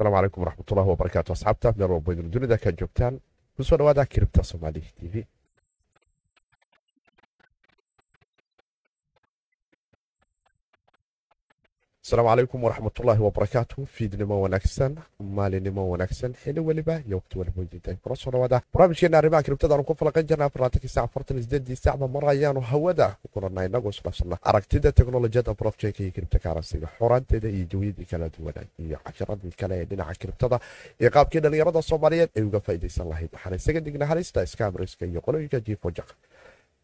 asalaamu calaykum waraxmatullahi wabarakaatu asxaabta meel walba idin dunida ka joogtaan ku soo dhawaada kiribta soomaali t v asalaamu calaykum waraxmatullaahi wabarakaatu fiidnimo wanaagsan maalinimo wanaagsan xili weliba iyo waqti waliba weydiinta kula soo dhawaada barnaamijkeena arrimaha kiribtadaanu ku falaqan jirna afarlaatanki sac afartan isdeedii sacba mar hawada ku inagoo isdhaafsana aragtida teknolojiyadda blockchainka iyo kiribta xoraanteeda iyo jawiyadii kala duwana iyo casharadii kale ee dhinaca kiribtada iyo qaabkii dhallinyarada soomaaliyeed ay uga faa'iidaysan lahayd. Waxaan isaga digna halista skamriska iyo qolooyinka jiifojaq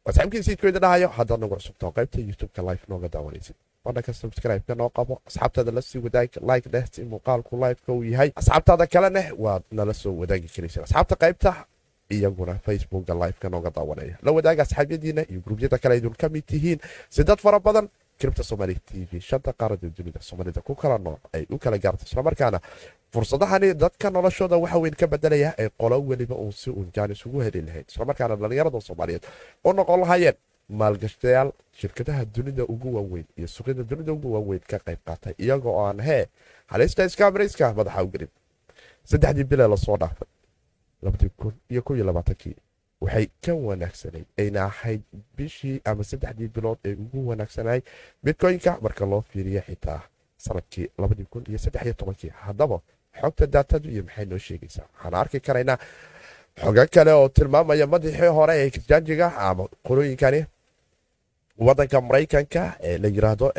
wasxaabkiisiidkoida dhahayo haddaad nagu cusubtao qaybta youtubeka life nooga daawanaysid badhanka subscribe-ka noo qabo asxaabtaada la sii wadaag like dheh si muuqaalku liveka uu yahay asxaabtaada kalena waad nala soo wadaagi karaysa asxaabta qaybta iyaguna facebooka liveka nooga daawanaya la wadaaga asxaabyadiina iyo gruubyada kale idun ka mid tihiin si dad fara badan kiribta somaali t v shanta qaarada dunida soomaalida ku kala nooc ay u kala gaarto islamarkaana fursadahani dadka noloshooda waxa weyn ka bedelaya ay qolo weliba uun si uun jaanis ugu heli lahayd. Islamarkaana dhallinyarada soomaaliyeed u noqon lahaayeen maalgashtayaal shirkadaha dunida ugu waaweyn iyo suuqyada dunida ugu waaweyn ka qayb qaatay iyaga oo aan hee halista skamriska madaxa u saddexdii bilee la soo dhaafay waxay ka wanaagsanay ayna ahayd bishii ama saddexdii bilood ee ugu wanaagsanay bitcoynka marka loo fiiriya xitaa sannadkii tobankii haddaba xogta daatadu iyo maxay noo sheegaysaa? Waxaan arki karaynaa xogo kale oo tilmaamaya madaxii hore ee kirjaanjiga ama qolooyinkani wadanka maraykanka ee la yiraahdo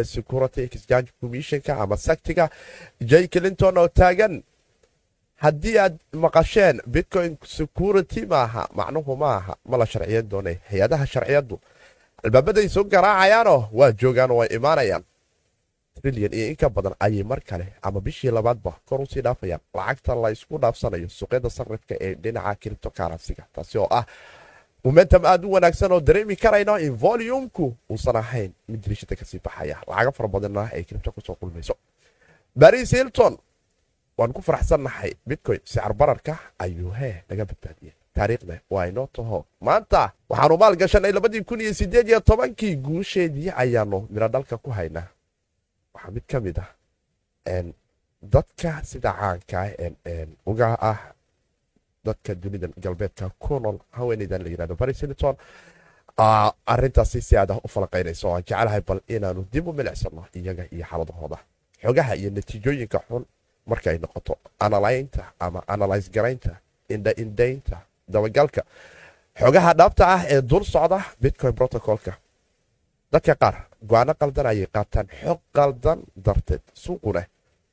us security exchange commissionka ama saktiga j clinton oo taagan haddii aad maqasheen bitcoin security maaha macnuhu maaha ma la sharciyan doonay. Hay'adaha sharciyadu albaabaday soo garaacayaanoo waa joogaan oo way imaanayaan. Trilyan iyo inka badan ayay mar kale ama bishii labaadba kor u sii dhaafayaan. Lacagta la ysku dhaafsanayo suuqyada sarifka ee dhinaca kiribto karansiga taasi oo ah momentum aad u wanaagsan oo dareemi karayno in volumku uusan ahayn mid dirishada ka sii baxaya. Lacago fara badanna ay kiribto ku soo qulmayso. Baris hilton waan ku faraxsannahay. Bitcoin sicir bararka ayuu hee naga badbaadiyey taariikhda waa inoo taho. Maanta waxaanu maal gashanay labadii kun iyo sideed iyo tobankii. Guusheedii ayaanu midho dhalka ku haynaa. Waxaa mid ka mid ah dadka sida caanka uga ah dadka dunida galbeedka ku haweeneydan la yiraahdo hilton. Arintaasi si aad ah u falaqaynayso oo aan jecelahay bal inaanu dib u milicsano iyaga iyo xaaladahooda xogaha iyo natiijooyinka xun marka ay noqoto analaynta ama analyse garaynta indhaindhaynta dabagalka. Xogaha dhaabta ah ee dul socda bitcoin protocolka. Dadka qaar go'aano qaldan ayay qaataan xog qaldan darteed suuquneh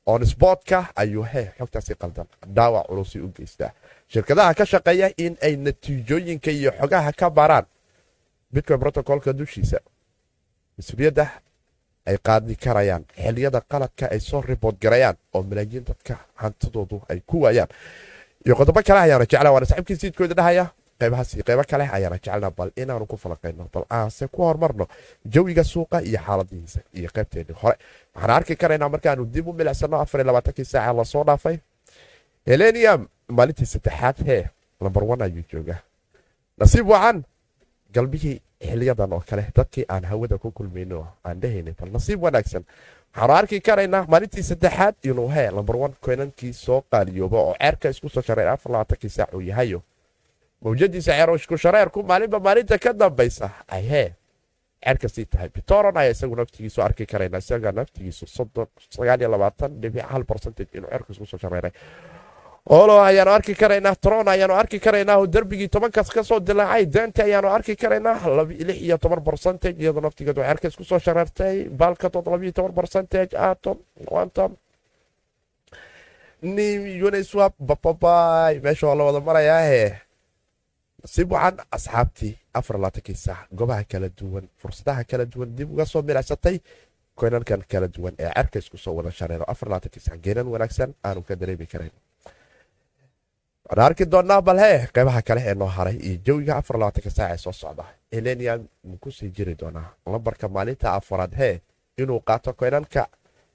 onsbotka ayuu hee xogtaasi qaldan dhaawac culusi u geystaa. Shirkadaha ka shaqeeya in ay natiijooyinka iyo xogaha ka baaraan bitcoin protocolka dushiisa. Mas'uuliyadda ay qaadi karayaan xiliyada qaladka ay soo ribood garayaan oo malaayiin dadka hantidoodu ay ku waayaan. Iyo qodobo kale ayaana jecla waana saxiibkii siidkooda dhahaya qaybahaasi qaybo kale ayaana jecelna bal inaanu ku falaqayno bal aanse ku horumarno jawiga suuqa iyo xaaladihiisa iyo qaybteennii hore. Waxaan arki karaynaa markaanu dib u milicsano afar labaatankii saaca la soo dhaafay. Helenium maalintii saddexaad hee lambar one ayuu joogaa. Nasiib wacan galbihii xiliyadan oo kale dadkii aan hawada ku kulmayno aan dhahaynay bal nasiib wanaagsan. Waxaanu arki karaynaa maalintii saddexaad inuu hee lambar one koynankii soo qaaliyoobo oo ceerka isku soo shareer afar labaatankii saac uu yahayo. Mawjadiisa ceerosku shareerku maalinba maalinta ka dambaysa ay hee ceerka sii tahay. Bitoron ayaa isagu naftigiisu arki karayna isaga naftigiisu soddon sagaal iyo labaatan dhibic hal percentage inuu ceerka isku soo shareeray olo ayaanu arki karaynaa tron ayaanu arki karaynaa oo derbigii tobankaas ka soo dilaacay dente ayaanu arki karaynaa lix iyo toban percentage iyadoo naftigeedu ceerka isku soo shareertay balkatood labiyo toban percentage atom quantum nim uniswap bababay meesha waa la wada marayaahe. Nasiib wacan asxaabtii afar laatankii saac goobaha kala duwan fursadaha kala duwan dib uga soo milicsatay koynankan kala duwan ee cerka isku soo wada shareero. Afar laatankii saac geenan wanaagsan aanu ka dareemi karayn waxaan arki doonnaa bal hee qaybaha kale ee noo haray iyo jawiga afar labaatanka saac ee soo socda. Elenium muku sii jiri doonaa lambarka maalinta afaraad hee inuu qaato koynanka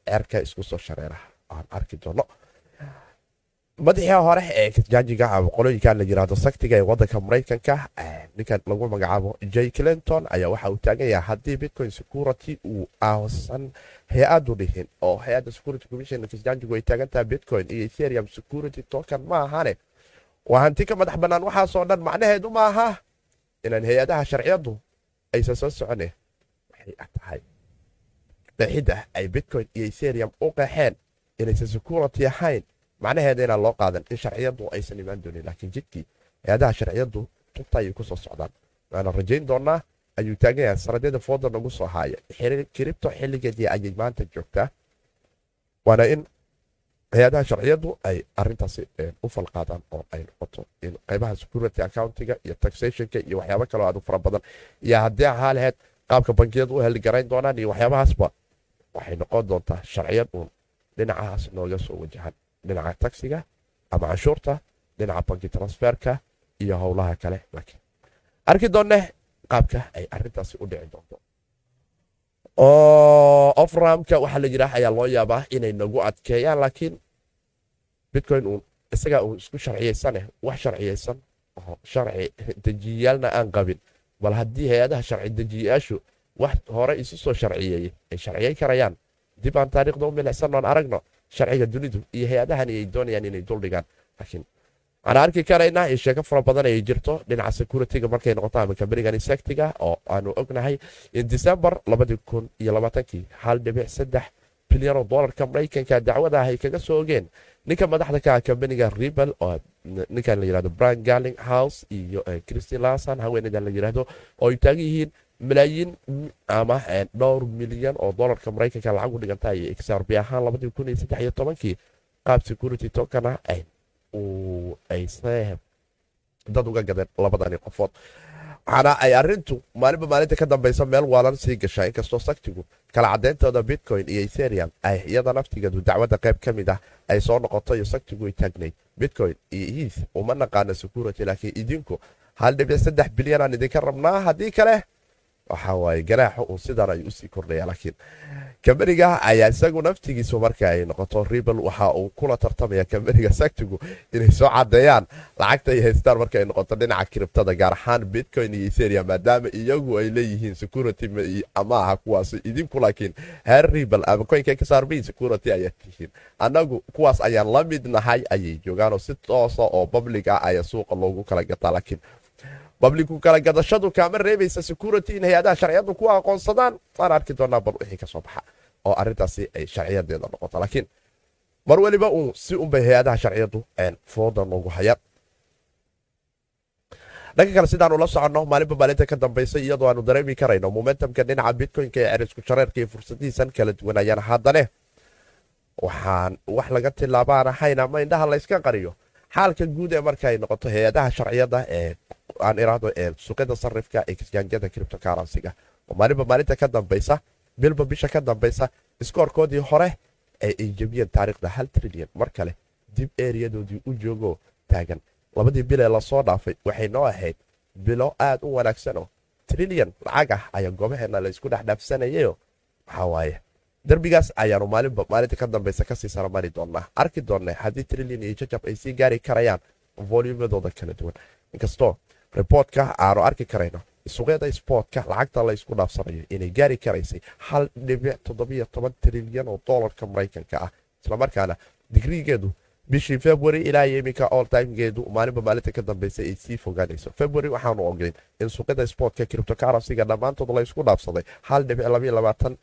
cerka isku soo shareera aan arki doonno. Madaxii hore ee kasjaajiga ama qolooyinkan la yiraahdo saktiga ee wadanka maraykanka ninkan lagu magacaabo j clinton ayaa waxa uu taagan yahay haddii bitcoin security uu aasan hay'adu dhihin oo hay'adda security commission kasjaajigu ay taagan tahay bitcoin iyo ethereum security token ma ahane waa hanti ka madax bannaan waxaasoo dhan macnaheedu ma aha inaan hay'adaha sharciyadu aysan soo socone waxay tahay qeexidda ay bitcoin iyo ethereum u qeexeen inaysan security ahayn. Macnaheeda inaan loo qaadan in sharciyadu aysan imaan doonin laakiin jidkii hay'adaha sharciyadu tunta ayay ku soo socdaan. Waana rajayn doonaa ayuu taagan yahay sanadyada fooda nagu soo haaya kiribto xilligeedii ayay maanta joogtaa waana in hay'adaha sharciyadu ay arintaasi u falqaadaan oo ay noqoto in qaybaha security accountiga iyo taxationka iyo waxyaabo kaloo aad fara badan iyo haddii ahaa laheyd qaabka bangiyadu u heligarayn doonaan iyo waxyaabahaasba waxay noqon doontaa sharciyad uun dhinacahaas nooga soo wajahan dhinaca taxiga ama canshuurta dhinaca banki transferka iyo howlaha kale arki doonne qaabka ay arintaasi u dhici doonto oo oframka waxaa la yiraa ayaa loo yaabaa inay nagu adkeeyaan laakiin bitcoin uun isagaa uun isku sharciyaysane wax sharciyaysan oo sharci dejiyayaalna aan qabin. Bal haddii hay'adaha sharci dejiyayaashu wax hore isu soo sharciyeeyey ay sharciyay karayaan. Dib aan taariikhda u milicsanoon aragno sharciga dunidu iyo hay'adahani ay doonayaan inay duldhigaan laakiin waxaan arki karaynaa in sheeko fara badan ay jirto dhinaca security-ga markay noqoto ama kambanigan sectiga oo aanu ognahay. In iyo labaatankii hal dhibic saddex bilyan oo dolarka maraykanka dacwada ah ay kaga soo ogeen ninka madaxda ka ah kambaniga rebel oo ninkan la yiraahdo brian garling house iyo christine lasan haweeneydan la yiraahdo oo ay taagan yihiin malaayiin ama dhowr milyan oo dolarka maraykanka lacag u ay xrb ahaan iyo iyo qaab security tokana ay dad uga gadeen labadani qofood. Waxaana ay arintu maalinba maalinta ka dambaysa meel waalan sii gashaa inkastoo saktigu kala cadeyntooda bitcoin iyo ethereum ay iyada naftigeedu dacwadda qayb ka mid ah ay soo noqoto iyo saktigu ay taagnayd bitcoin iyo heath uma naqaano security laakiin idinku hal dhibic saddex bilyan idinka rabnaa haddii kale waxa waaye ganaaxo uun sidan ay u sii kordhaya laakiin kambaniga ayaa isagu naftigiisu marka ay noqoto rebel waxa uu kula tartamaya kambaniga saktigu inay soo cadeeyaan lacagta ay haystaan marka ay noqoto dhinaca kiribtada gaar ahaan bitcoin iyo ethereum maadaama iyagu ay leeyihiin security ama aha kuwaas idinku laakiin heer rebel ama coinka xrb security ayaa tihiin. Annagu kuwaas ayaan la mid nahay ayay joogaanoo si toosa oo public ah ayaa suuqa loogu kala gataa laakiin babliku kala gadashadu kaama reebaysa security in hay'adaha sharciyadu ku aqoonsadaan waan arki doonaa bal wixii ka soo baxa oo arintaasi ay sharciyadeeda noqoto laakiin mar weliba uun si unbay hay'adaha sharciyadu fooda noogu hayaan dhanka kale sidaanu la soconno maalinba maalinta ka dambaysa iyadoo aanu dareemi karayno momentumka dhinaca bitcoinka ee cerisku shareerka iyo fursadihiisan kala duwanayaan haddane waxaan wax laga tilaabaan ahayn ama indhaha layska qariyo xaalka guud ee marka noqoto hay'adaha sharciyada ee aan iraahdo ee suuqyada sarifka ee kasjaanjada criptocaransiga oo maalinba maalinta ka dambaysa bilba bisha ka dambaysa iskoorkoodii hore ay jebiyeen taariikhda hal trilyan mar kale dib eriyadoodii u joogo taagan. Labadii bil ee la soo dhaafay waxay noo ahayd bilo aad u wanaagsanoo trilyan lacag ah ayaa goobaheena laysku dhexdhaafsanayayo waxaa waaye? Derbigaas ayaanu maalinba maalinta ka dambaysa ka sii saramari doonaa arki doona haddii trilyan iyo jajab ay sii gaari karayaan volumyadooda kala duwan. Inkastoo riboortka aanu arki karayno. Suuqyada sportka lacagta la ysku dhaafsanayo inay gaari karaysay hal dhibic toddobiyo toban trilyan oo dolarka maraykanka ah. Islamarkaana digrigeedu bishii february ilaa iyo iminka oltimegeedu maalinba maalinta ka dambaysa ay sii fogaanayso. February waxaanu ogolin in suuqyada sportka criptocaransiga dhammaantood la ysku dhaafsaday hal dhibic labayo labaatan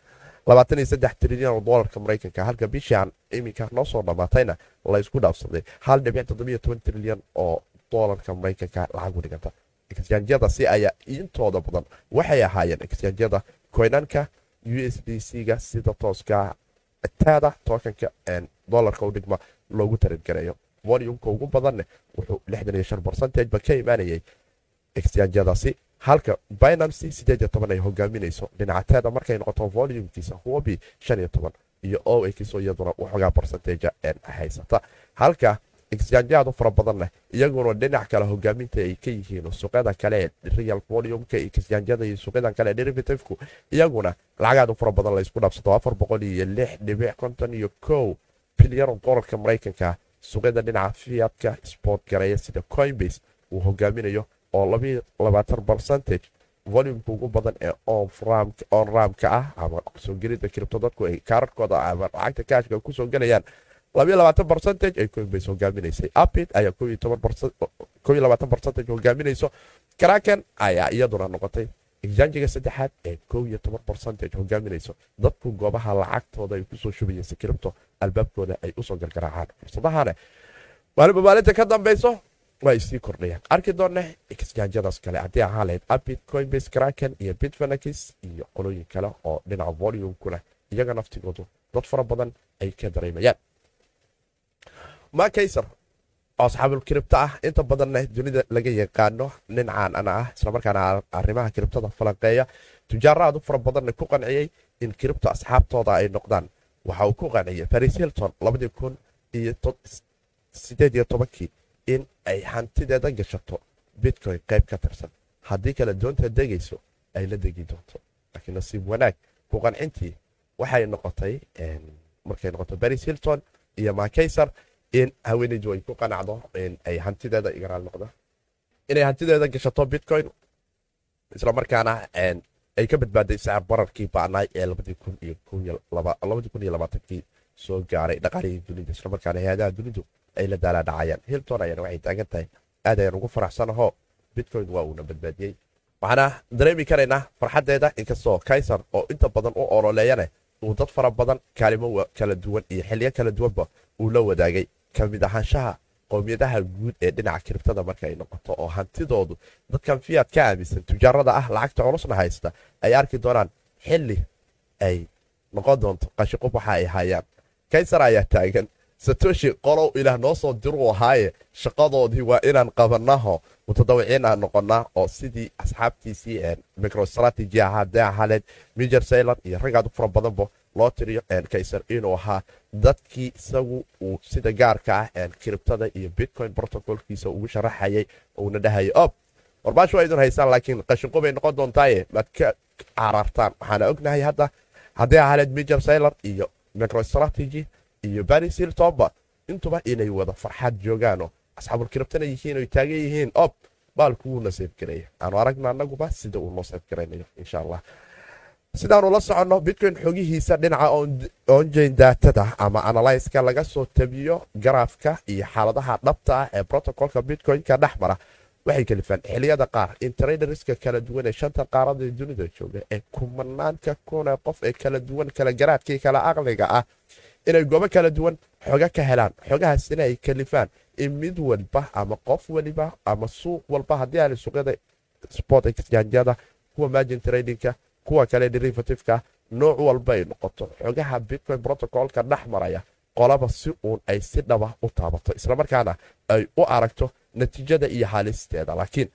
labaatan iyo saddex trilyan oo dolarka maraykanka halka bishaan iminka noo soo dhammaatayna la dhaafsaday hal dhibic toddobiyo toban trilyan oo dolarka maraykanka lacag u dhiganta si ayaa intooda badan waxay ahaayeen exjanjyada koynanka u s d c-ga sida tooska taada tookanka dolarka u loogu tarirgareeyo volumka ugu badanne wuxuu barcentageba ka imaanayay exjanjyadaasi halka toban ay hogaaminayso. Dhinaca teeda markay noqoto volumkiisa huobi iyo toban iyo o kiso iyaduna waxoogaa barcentage haysata. Halka exjanjaadu fara badanleh iyaguna dhinac kale hogaaminta ay ka yihiin suuqyada kale real volumka exjanjada iyo suuqyadan kale derivativku iyaguna lacagaadu fara badan laysku dhaafsato afar boqol iyo lix dhibic konton iyo kow bilyan oo maraykanka suuqyada dhinaca fiadka sport gareeya sida coinbase uu hogaaminayo oo percentage volumka ugu badan ee on ramka ah ama soo gelida kiribto dadku ay kaararkooda ama lacagta kaashka ku soo gelayaan percentage ay coinbase hogaaminaysay apid ayaa percentage hogaaminayso kraken ayaa iyaduna noqotay exanjiga saddexaad ee percentage hogaaminayso dadku goobaha lacagtooda ay ku soo shubayeen si kiribto albaabkooda ay u soo gargaraacaan fursadahane maalinba maalinta ka dambeyso way sii kordhayaan arki doonne exjanjadaas kale haddii ahaa lahayd apid coinbase kraken iyo bitfanakis iyo qolooyin kale oo dhinaca volumkuna iyaga naftigoodu dad fara badan ay ka dareemayaan makayser oo asxaabul kiribta ah inta badanna dunida laga yaqaano nin caan ana ah islamarkaana arrimaha kiribtada falanqeeya. Tujaaro u fara badanna ku qanciyey in kiribta asxaabtooda ay noqdaan. Waxa uu ku qanciyey faris hilton labadii kun iyo sideed iyo tobankii in ay hantideeda gashato bitcoin qayb ka tirsan. Haddii kale doonta degayso ay la degi doonto. Laakiin nasiib wanaag ku qancintii waxay noqotay markay noqoto baris hilton iyo makayser in haweeneydu ay ku qanacdo ay hantideeda igaraal noqdo inay hantideeda gashato bitcoin islamarkaana ay ka badbaaday sacar bararkii ba'naay ee labadii soo gaaray dhaqaalihii dunida. Islamarkaana hay'adaha dunidu ay la daalaadhacayaan hilton ayana waxay taagan tahay. Aad ayaan ugu faraxsanahoo bitcoin waa uuna badbaadiyey. Waxaana dareemi karaynaa farxaddeeda inkastoo kaysar oo inta badan u ololeeyane uu dad fara badan kaalimo kala duwan iyo xilyo kala duwanba uu la wadaagay ka mid ahaanshaha qowmiyadaha guud ee dhinaca kiribtada marka ay noqoto oo hantidoodu dadkan fiyaad ka aaminsan tujaarada ah lacagta culusna haysta ay arki doonaan xili ay noqon doonto qashiqub waxa ay hayaan. Kaysar ayaa taagan satoshi qolow ilaah noo soo diruu ahaaye shaqadoodii waa inaan qabanaho mutadawiciin noqonaa oo sidii asxaabtiisii microstrategy ahaa dee ahaleed mijer saylan iyo ragaad u fara badanba loo tiriyo kaysar inuu ahaa dadkii isagu uu sida gaarka ah kiribtada iyo bitcoin protocolkiisa ugu sharaxayay uuna dhahayay ob warbaashu waa idin haysaan laakiin qashinqubay noqon doontaaye maad ka carartaan waxaana ognahay hadda haddii ahaleed mijer saylan iyo microstrategy iyo baris hiltoba intuba inay wada farxad joogaanoo asxaabul yihiin oy taagan yihiin ob baalku wuu naseeb gareeya aanu aragna anaguba sida uu noo garaynayo insha allah sidaanu la soconno bitcoin xogihiisa dhinaca onjain daatada ama analyska laga soo tabiyo garaafka iyo xaaladaha dhabta ah ee brotocolka bitcoin-ka waxay kalifaan xiliyada qaar in traderska kala duwan ee shanta qaarada dunida jooga ee kumanaanka kuna qof ee kala duwan kala garaadkii kala aqliga ah inay goobo kala duwan xoga ka helaan xogahaasina ay kalifaan. In mid walba ama qof waliba ama suuq walba haddii aan suuqyada sport exchangada kuwa margin tradingka kuwa kale derivativeka nooc walba noqoto. Xogaha bitcoin protocolka dhex maraya qolaba si uun ay si dhaba u taabato islamarkaana ay u aragto natiijada iyo haalisteeda laakiin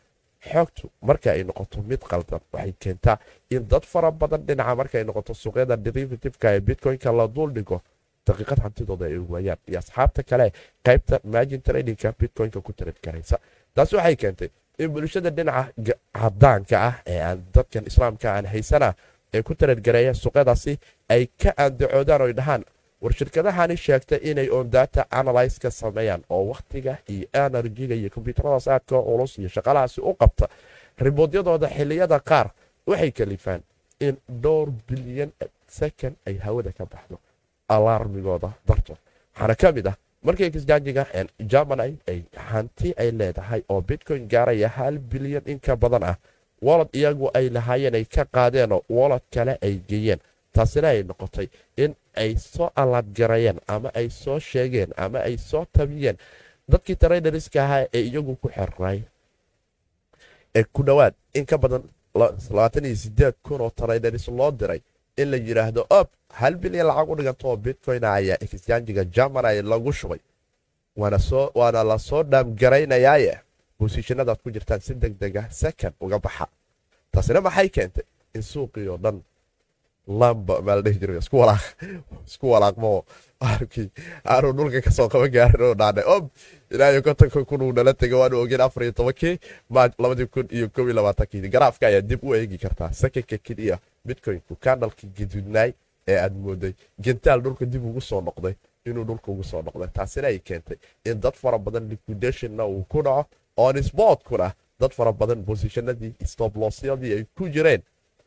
xoogtu marka ay noqoto mid qaldan waxay keentaa in dad fara badan dhinaca markaay noqoto suuqyada derivativeka ee bitcoin-ka la duuldhigo daqiiqad hantidooda ay waayaan iyo asxaabta kale qaybta margin tradingka bitcoin-ka ku tarid karaysa taasi waxay keentay in bulshada dhinaca cadaanka ah ee aan dadkan islaamka aan haysana ee ku taradgareeya suuqyadaasi ay ka aandacoodaan oy dhahaan war shirkadahani sheegta inay on data analyska sameeyaan oo wakhtiga iyo enerjiga iyo kombyuutaradaas aadka culus iyo shaqalahaasi u qabta riboodyadooda xiliyada qaar waxay kalifaan in dhowr bilyan second ay hawada ka baxdo alaarmigooda dartood waxaana ka mid ah markii exjanjiga germany ay hanti ay leedahay oo bitcoin gaaraya hal bilyan in ka badan ah. Walad iyagu ay lahaayeen ay ka qaadeenoo walad kale ay geeyeen. Taasina ay noqotay in ay soo allaadgarayeen ama ay soo sheegeen ama ay soo tabiyeen. Dadkii traderska ahaa ee iyagu ku xirnay ee ku dhowaad in ka badan kun oo traders loo diray in la yidhaahdo ob hal bilyan lacag u dhiganto oo bitcoin ayaa exjanjiga germany lagu shubay? Waana la soo dhaamgaraynayaaye bosishanadaad ku jirtaan si deg dega second uga baxa. Taasina maxay keentay? In suuqii oo dhan lamba maaldhihi jira isku walaaqmo aanu dhulka ka soo qaban gaarin oo dhaanay ob ilaayo kontonka kun uu nala tegay waanu ogeen afar iyo tobankii maaj labadii kun iyo kow iyo labaatankii. Garaafka ayaa dib u eegi kartaa. Sakanka keliya bitcoinku kandalkii gaduudnaay ee aad mooday. Gentaal dhulka dib ugu soo noqday inuu dhulka ugu soo noqda taasina ay keentay in dad fara badan liquidationna uu ku dhaco on sportkuna dad fara badan bosishanadii stoblosyadii ay ku jireen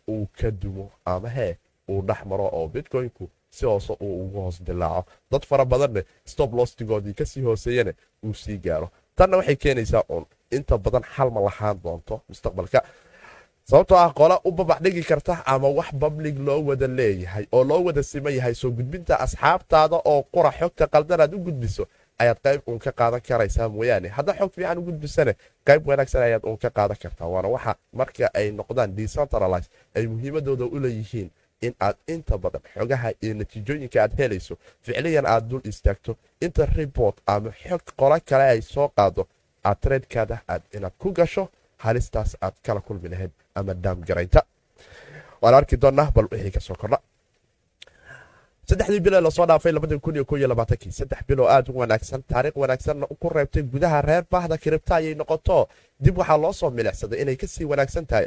uu ka dumo ama hee uu dhex maro oo bitcoynku si hoose uu ugu hoos dilaaco dad fara badanne stoblostigoodii ka sii hooseeyana uu sii gaaro. Tanna waxay keenaysaa uun inta badan xal ma lahaan doonto mustaqbalka sababtoo ah qola u babaxdhigi karta ama wax bablig loo wada leeyahay oo loo wada siman yahay soo gudbinta asxaabtaada oo qura xogta qaldanaad u gudbiso ayaad qayb uun ka qaadan karaysaa mooyaane. Haddaa xog fiican u gudbisane qayb wanaagsan ayaad uun ka qaadan kartaa. Waana waxa marka ay noqdaan decentralize ay muhiimadooda u leeyihiin in aad inta badan xogaha iyo natiijooyinka aad helayso ficliyan aad dul istaagto inta report ama xog qola kale ay soo qaado aad treedkaada aad inaad ku gasho halistaas aad kala kulmi lahayd ama daamgaraynta waan arki doonnaa bal wixii ka kordha saddexdii bilo la soo dhaafay saddex bilo aad u wanaagsan taariikh wanaagsanna ku reebtay gudaha reer baahda kiribta ayay noqoto. Dib waxaa loo soo milicsaday inay ka sii wanaagsan tahay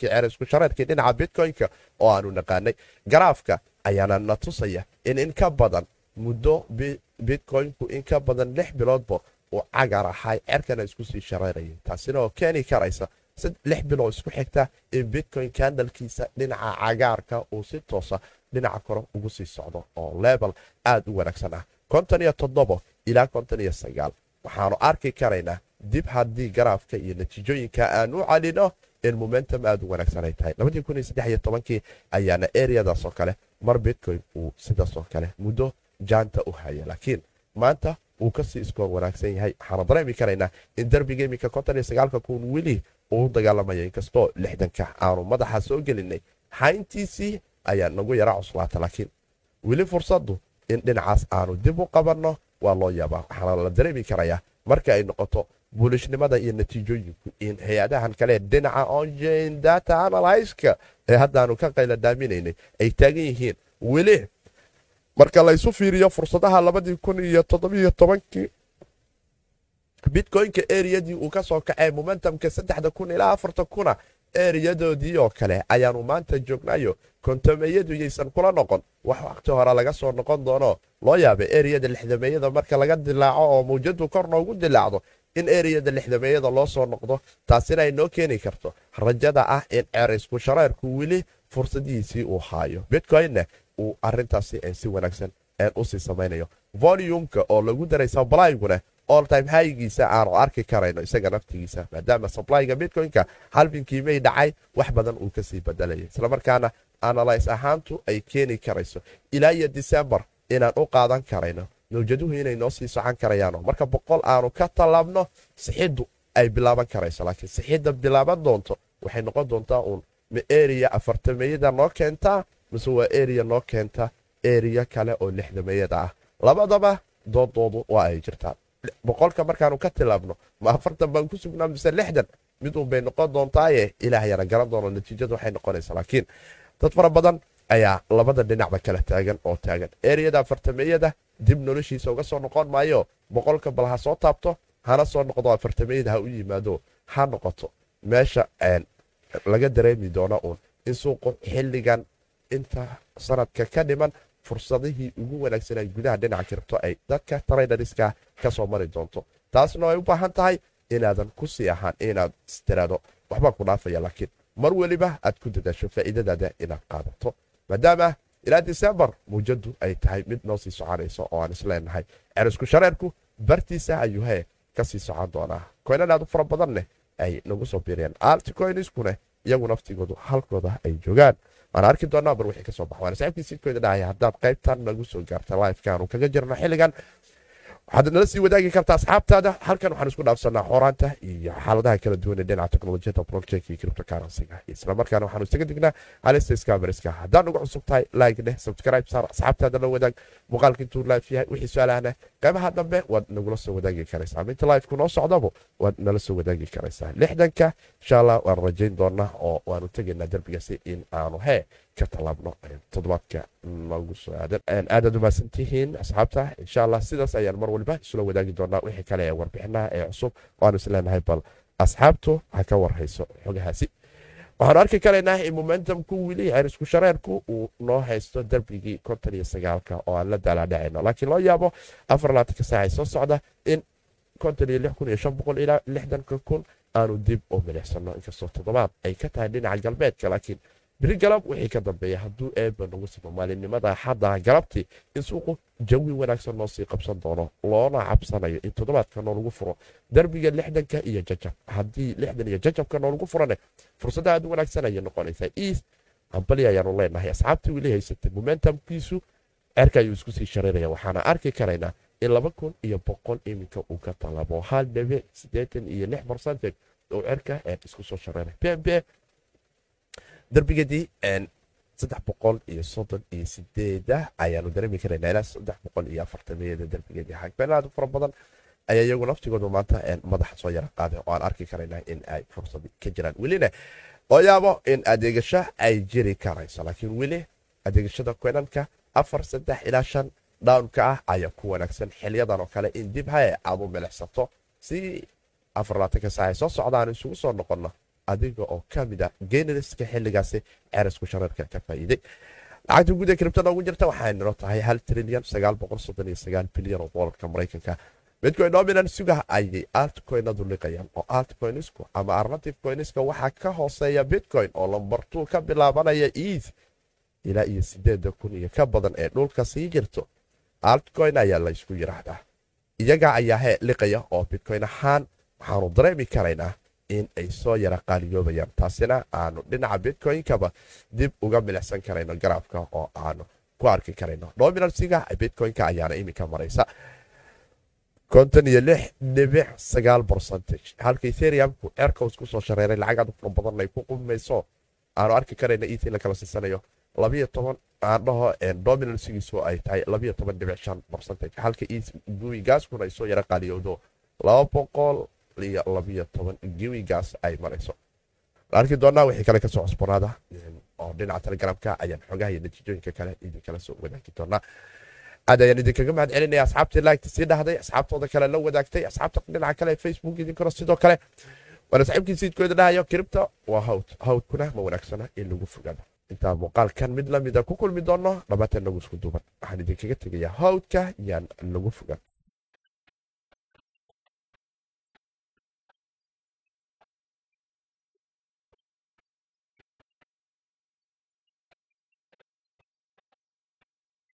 ceer isku shareerkii dhinaca bitcoynka oo aanu naqaanay. Garaafka ayaana na tusaya in in ka badan muddo bitcoynku in ka badan lix biloodba uu cagar ahay cerkana isku sii shareerayay taasina oo keeni karaysa lix biloo isku xigta in bitcoyn kandalkiisa dhinaca cagaarka uu si toosa dhinaca kore ugu sii socdo oo lebel aad u wanaagsan ah. konton iyo toddobo ilaa konton iyo sagaal. Waxaanu arki karaynaa dib haddii garaafka iyo natiijooyinka aan calino in momentum aad u wanaagsan ay tahay. labadii kun iyo saddex iyo tobankii ayaana eriyadaasoo kale mar bitcoyn uu sidaasoo kale muddo jaanta u haya laakiin maanta uu ka sii iskoor wanaagsan yahay. Waxaana dareemi karaynaa in derbiga konton iyo sagaalka kun weli uu dagaalamaya inkastoo lixdanka aanu madaxa soo gelinay hayntiisii ayaa nagu yara cuslaata laakiin weli fursaddu in dhinacaas aanu dib u qabanno waa loo yaabaa. Waxaana la dareemi karayaa marka ay noqoto buulishnimada iyo natiijooyinku in hay'adahan kale dhinaca onjin data analyska ee haddaanu ka qayla daaminaynay ay taagan yihiin. Weli marka laysu fiiriyo fursadaha labadii kun iyo toddobiyo tobankii bitcoynka eriyadii uu ka soo kacay momentumka saddexda kun ilaa afartan kuna eriyadoodii oo kale ayaanu maanta joognayo kontomeyadu yaysan kula noqon. Wax waqti hore laga soo noqon doono. Loo yaabay eriyada lixdameeyada marka laga dilaaco oo mawjadu kor noogu dilaacdo in eriyada lixdameeyada loo soo noqdo taasina ay noo keeni karto. Rajada ah in cerisku shareerku weli fursadihiisii uu haayo. Bitcoynna uu arintaasi si wanaagsan u sii samaynayo. Volumka oo lagu daray sablayguna oltime haygiisa aanu arki karayno isaga naftigiisa maadaama sablyga bitcoynka halbinkii may dhacay wax badan uu ka sii badalaya islamarkaana analyse ahaantu ay keeni karayso. Ilaa iyo disembar inaan u qaadan karayno. Mawjaduhu inay noo sii socon karayaano. Marka boqol aanu ka tallaabno sixiddu ay bilaaban karayso laakiin sixidda bilaaban doonto waxay noqon doontaa uun. Ma eriya afartameeyada noo keentaa mise waa eriya noo keenta eriya kale oo lixdameeyada ah. Labadaba doodoodu waa ay jirtaan boqolka markaanu ka tilaabno ma afartan baan ku sugnaa mise lixdan? Mid unbay noqon doontaaye ilaah yana garan doono natiijadu waxay noqonaysa laakiin dad fara badan ayaa labada dhinacba kala taagan oo taagan. Eriyada afartameeyada dib noloshiisa uga soo noqon maayo boqolka bal ha soo taabto hana soo noqdo afartameeyada ha u yimaado ha noqoto. Meesha laga dareemi doono uun. In suuqu xilligan inta sanadka ka dhiman fursadihii ugu wanaagsanay gudaha dhinaca kiribto ay dadka traydariska ka soo mari doonto. Taasna ay u baahan tahay inaadan ku sii ahaan inaad istiraado waxbaa ku dhaafaya laakiin mar weliba aad ku dadaasho faa'iidadaada inaad qaadato. Maadaama ilaa disembar mawjadu ay tahay mid noo sii soconayso oo aan isleenahay cerisku shareerku bartiisa ayuu hee ka sii socon doonaa. Koynan u fara badanne ay nagu soo biireen alticoyniskune iyagu naftigoodu halkooda ay joogaan. Waan arki doonaa bar wixii ka soo baxa. Waana saaxiibkii sidkooda dhahaya haddaad qaybtan nagu soo gaarta lifekaanu kaga jirno xilligan. Waxaad nala sii wadaagi kartaa asxaabtaada. Halkan waxaan isku dhaafsanaa xoraanta iyo xaaladaha kala duwan ee dhinaca teknolojiyada blockchain iyo cryptocurrency-ga. Isla markaana waxaanu isaga dignaa halista scamerska haddaad nagu cusub tahay like dheh subscribe saar asxaabtaada la wadaag. Muuqaalka intuu yahay wixii su'aalahna qaybaha dambe waad nagula soo wadaagi karaysaa minta live-ku noo socdaba waad nala soo wadaagi karaysaa lixdanka insha allah waan rajayn doonaa oo waanu tegaynaa derbigaasi in aanu hee ka tallaabno toddobaadka nagu soo aadan aadaad umaasantihiin asxaabta insha allah sidaas ayaan mar waliba isula wadaagi doonaa wixii kale ee warbixinaha ee cusub waanu isleenahay bal asxaabtu ha ka warhayso xogahaasi waxaanu arki karaynaa in momentumku wili cerisku shareerku uu noo haysto darbigii konton iyo sagaalka oo aan la daalaadhacayno laakiin loo yaabo afar labaatanka saaca soo socda in konton iyo lix kun iyo shan boqol ilaa lixdanka kun aanu dib u milicsano inkastoo toddobaad ay ka tahay dhinaca galbeedka laakiin beri galab wixii ka dambeeya hadduu eeba nagu simo maalinimada xadda galabtii in suuqu jawi wanaagsan noo sii qabsan doono loona cabsanayo in toddobaadka noolagu furo darbiga lixdanka iyo jajab. Haddii lixdan iyo jajabka noolagu furane fursadda aad u wanaagsan ayay noqonaysaa. East hambali ayaanu leenahay asxaabtii weli haysatay momentumkiisu cerka ayuu isku sii shareeraya waxaana arki karaynaa in laba kun iyo boqol iminka uu ka talabo hal dhibic siddeetan iyo lix barcentage oo cerka isku soo shareeray pmb darbigeedii saddex boqol iyo soddon iyo sideeda ayaanu dareemi karaynaa ilaa saddex boqol iyo afartameeyada darbigeedii xagbeen aad u fara badan ayaa iyagu naftigoodu maanta madaxa soo yara qaaday oo aan arki karaynaa in ay fursad ka jiraan. Welina loo yaabo in adeegasho ay jiri karayso laakiin weli adeegashada kwenanka afar saddex ilaa shan dhawnka ah ayaa ku wanaagsan. Xiliyadan oo kale in dib haye aad u milixsato si afarlaatanka saaca soo socdaan isugu soo noqonno adiga oo ka mid a generiska xiligaasi cerisku shareerka ka faa'iiday. Lacagta guud ee kribtada ugu jirta waxay noo tahay hal trilyan bilyan oo doolarka maraykanka. Bitcoin dominant sugaha ayay altcoinadu liqayaan oo altcoinisku ama arnative coiniska waxaa ka hooseeya bitcoin oo lambar two ka bilaabanaya eas ilaa iyo sideeda kun iyo ka badan ee dhulka sii jirto. Altcoin ayaa la ysku yiraahdaa. Iyaga ayaa liqaya oo bitcoin ahaan waxaanu dareemi karaynaa in ay soo yara qaaliyoobayaan taasina aanu dhinaca bitcoinkaba dib uga milicsan karayno garaafka oo aanu ku arki karayno. Dominansiga bitcoinka ayaana iminka maraysa halka etheriumku aircows ku soo shareeray lacag aad fara badan ay ku qumayso aanu arki karayna et la kala siisanayo labiyo toban aan dhaho dominansigiisu ay tahay halka guigaaskuna ay soo yara boqol iyo labiyo toban gewigaas ay marayso. Arki doonaa wixii kale ka soo cusbanaada oo dhinaca telegramka ayaan xogaha iyo natiijooyinka kale idinkala soo wadaagi doonaa. Aad ayaan idinkaga mahad asxaabtii laagta sii dhahday asxaabtooda kale la wadaagtay asxaabta dhinaca kale facebook idinkuna sidoo kale. Waana saxiibkii siidkooda dhahayo kiribta waa hawd hawdkuna ma wanaagsana in lagu fogaado. Intaan muuqaalkan mid lamida ku kulmi doono dhammaanteen nagu isku duuban. Waxaan idinkaga tegayaa hawdka yaan lagu fogaan